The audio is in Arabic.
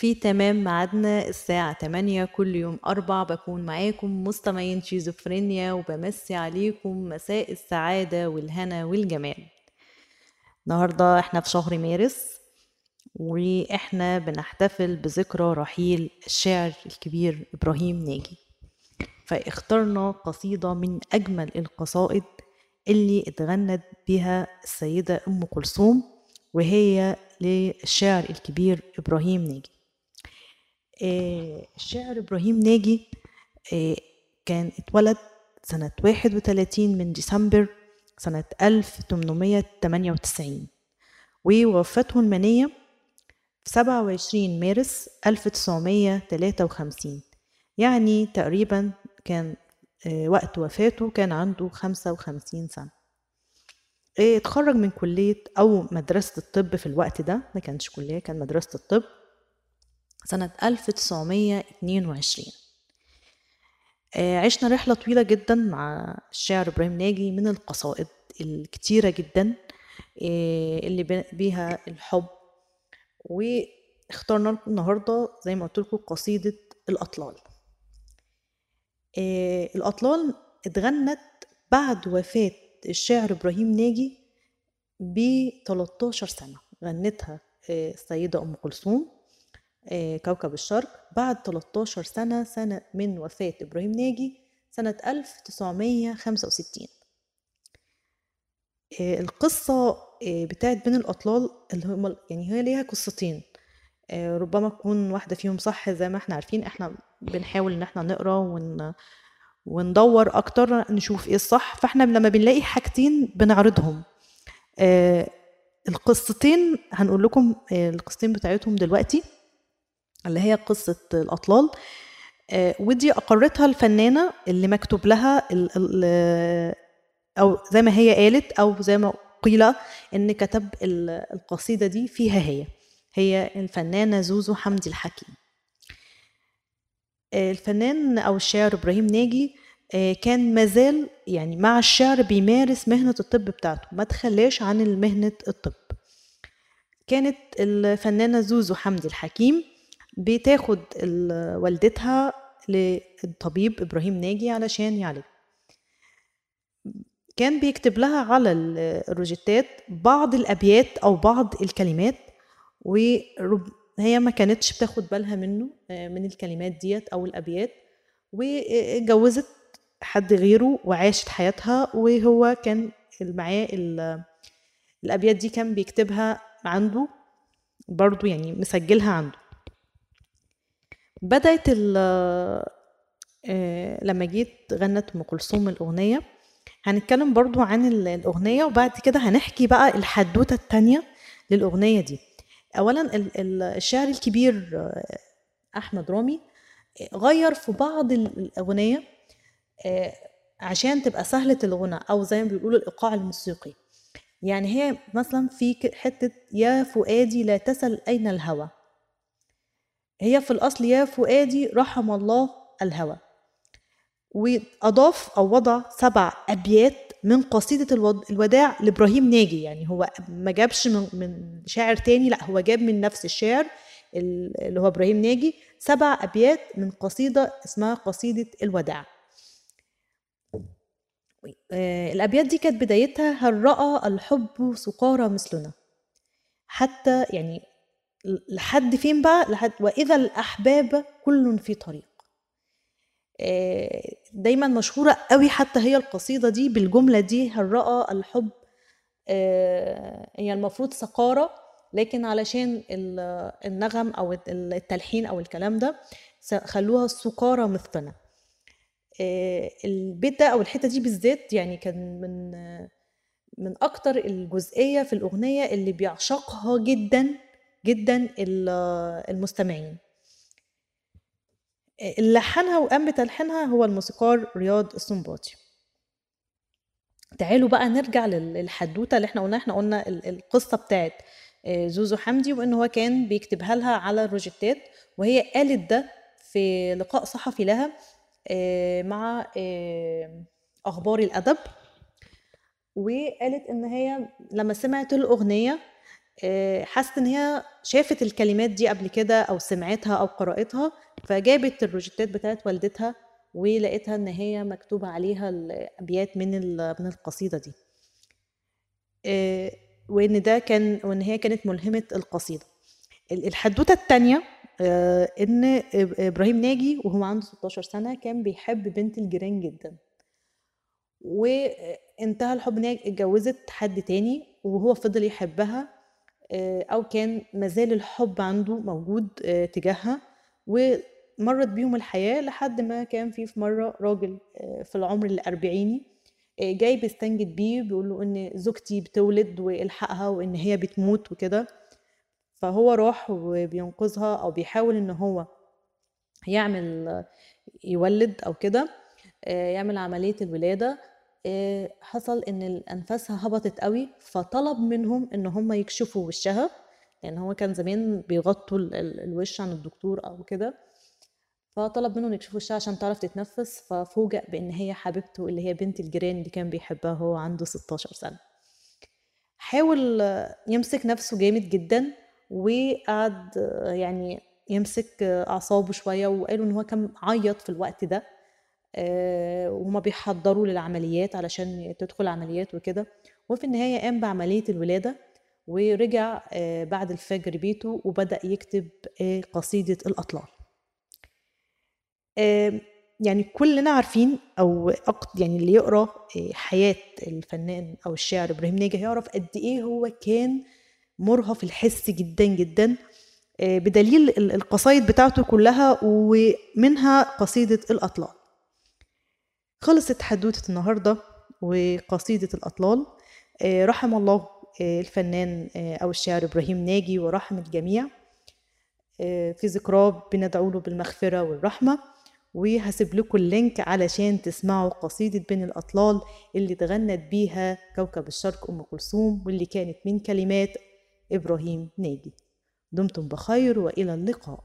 في تمام ميعادنا الساعة 8 كل يوم أربع بكون معاكم مستمعين شيزوفرينيا وبمسي عليكم مساء السعادة والهنا والجمال. النهاردة إحنا في شهر مارس وإحنا بنحتفل بذكرى رحيل الشاعر الكبير إبراهيم ناجي. فاخترنا قصيدة من أجمل القصائد اللي اتغنت بها السيدة أم كلثوم وهي للشاعر الكبير إبراهيم ناجي. الشاعر إبراهيم ناجي آه، كان اتولد سنة 31 من ديسمبر سنة 1898 ووفاته المنية في 27 مارس 1953 يعني تقريبا كان آه، وقت وفاته كان عنده 55 سنة. آه، اتخرج من كلية أو مدرسة الطب في الوقت ده ما كانش كلية كان مدرسة الطب. سنة 1922 آه، عشنا رحلة طويلة جدا مع الشاعر إبراهيم ناجي من القصائد الكتيرة جدا اللي بيها الحب. واخترنا النهاردة زي ما قلت لكم قصيدة الأطلال. آه، الأطلال اتغنت بعد وفاة الشاعر إبراهيم ناجي ب 13 سنة. غنتها آه، السيدة أم كلثوم. آه، كوكب الشرق بعد 13 سنة سنة من وفاة إبراهيم ناجي سنة 1965 القصة بتاعت بين الأطلال اللي هم يعني هي ليها قصتين. ربما تكون واحدة فيهم صح زي ما إحنا عارفين إحنا بنحاول إن إحنا نقرأ ون وندور أكتر نشوف إيه الصح. فاحنا لما بنلاقي حاجتين بنعرضهم. آه القصتين هنقول لكم آه القصتين بتاعتهم دلوقتي. اللي هي قصة الأطلال. آه ودي أقرتها الفنانة اللي مكتوب لها ال ال أو زي ما هي قالت أو زي ما قيل إن كتب القصيدة دي فيها هي. هي الفنانة زوزو حمدي الحكيم. الفنان أو الشاعر إبراهيم ناجي آه، كان مازال يعني مع الشعر بيمارس مهنة الطب بتاعته ما تخلاش عن مهنة الطب. كانت الفنانة زوزو حمدي الحكيم بتاخد والدتها للطبيب إبراهيم ناجي علشان يعالج. كان بيكتب لها على الروجيتات بعض الأبيات أو بعض الكلمات وهي ما كانتش بتاخد بالها منه آه، من الكلمات ديت أو الأبيات واتجوزت حد غيره وعاشت حياتها وهو كان معاه الأبيات دي كان بيكتبها عنده برضو يعني مسجلها عنده. بدأت آه، لما جيت غنت أم كلثوم الأغنية. هنتكلم برضو عن الأغنية وبعد كده هنحكي بقى الحدوتة التانية للأغنية دي. أولا الشاعر الكبير آه، أحمد رامي غير في بعض الأغنية آه، عشان تبقى سهلة الغنى أو زي ما بيقولوا الإيقاع الموسيقي. يعني هي مثلا في حتة يا فؤادي لا تسل أين الهوى. هي في الأصل يا فؤادي رحم الله الهوى. وأضاف أو وضع سبع أبيات من قصيدة الوداع لإبراهيم ناجي. يعني هو ما جابش من شاعر تاني لأ هو جاب من نفس الشاعر اللي هو إبراهيم ناجي. سبع أبيات من قصيدة اسمها قصيدة الوداع. آه، الأبيات دي كانت بدايتها هل رأى الحب سقارى مثلنا؟ حتى يعني لحد فين بقى؟ لحد وإذا الأحباب كل في طريق. آه، دايما مشهورة قوي حتى هي القصيدة دي بالجملة دي هل رأى الحب آه، هي المفروض سقارة لكن علشان النغم أو التلحين أو الكلام ده خلوها السقارة مثلنا آه، البيت ده أو الحتة دي بالذات يعني كان من من أكتر الجزئية في الأغنية اللي بيعشقها جدا جدا المستمعين. اللي لحنها وقام بتلحينها هو الموسيقار رياض السنباطي. تعالوا بقى نرجع للحدوتة اللي إحنا قلنا إحنا قلنا القصة بتاعت آه، زوزو حمدي وإن هو كان بيكتبها لها على الروجيتات وهي قالت ده في لقاء صحفي لها آه، مع آه، أخبار الأدب وقالت إن هي لما سمعت الأغنية حست إن هي شافت الكلمات دي قبل كده أو سمعتها أو قرأتها فجابت الروجيتات بتاعت والدتها ولقيتها إن هي مكتوبة عليها الأبيات من من القصيدة دي. آه، وإن ده كان وإن هي كانت ملهمة القصيدة. الحدوتة التانية آه، إن إبراهيم ناجي وهو عنده 16 سنة كان بيحب بنت الجيران جدا. وانتهى الحب هي اتجوزت حد تاني وهو فضل يحبها آه، أو كان مازال الحب عنده موجود آه، تجاهها ومرت بيهم الحياة لحد ما كان في في مرة راجل آه، في العمر الأربعيني جاي بيستنجد بيه بيقول له إن زوجتي بتولد وإلحقها وإن هي بتموت وكده. فهو راح وبينقذها أو بيحاول إن هو يعمل يولد أو كده يعمل عملية الولادة. آه، حصل إن انفاسها هبطت قوي فطلب منهم إن هم يكشفوا وشها لأن هو كان زمان بيغطوا الوش عن الدكتور أو كده. فطلب منهم يكشفوا وشها عشان تعرف تتنفس ففوجئ بإن هي حبيبته اللي هي بنت الجيران اللي كان بيحبها هو عنده 16 سنة. حاول يمسك نفسه جامد جدا وقعد يعني يمسك أعصابه شوية وقالوا إن هو كان عيط في الوقت ده. وهما بيحضروا للعمليات علشان تدخل عمليات وكده. وفي النهاية قام بعملية الولادة ورجع آه، بعد الفجر بيته وبدأ يكتب آه، قصيدة الأطلال. يعني كلنا عارفين أو يعني اللي يقرأ حياة الفنان أو الشاعر إبراهيم ناجي هيعرف قد إيه هو كان مرهف الحس جدا جدا بدليل القصايد بتاعته كلها ومنها قصيدة الأطلال. خلصت حدوتة النهاردة وقصيدة الأطلال. آه، رحم الله آه، الفنان آه، أو الشاعر إبراهيم ناجي ورحم الجميع. في ذكراه بندعو له بالمغفرة والرحمة. وهسيب لكم اللينك علشان تسمعوا قصيدة بين الأطلال اللي تغنت بيها كوكب الشرق أم كلثوم واللي كانت من كلمات إبراهيم ناجي. دمتم بخير وإلى اللقاء.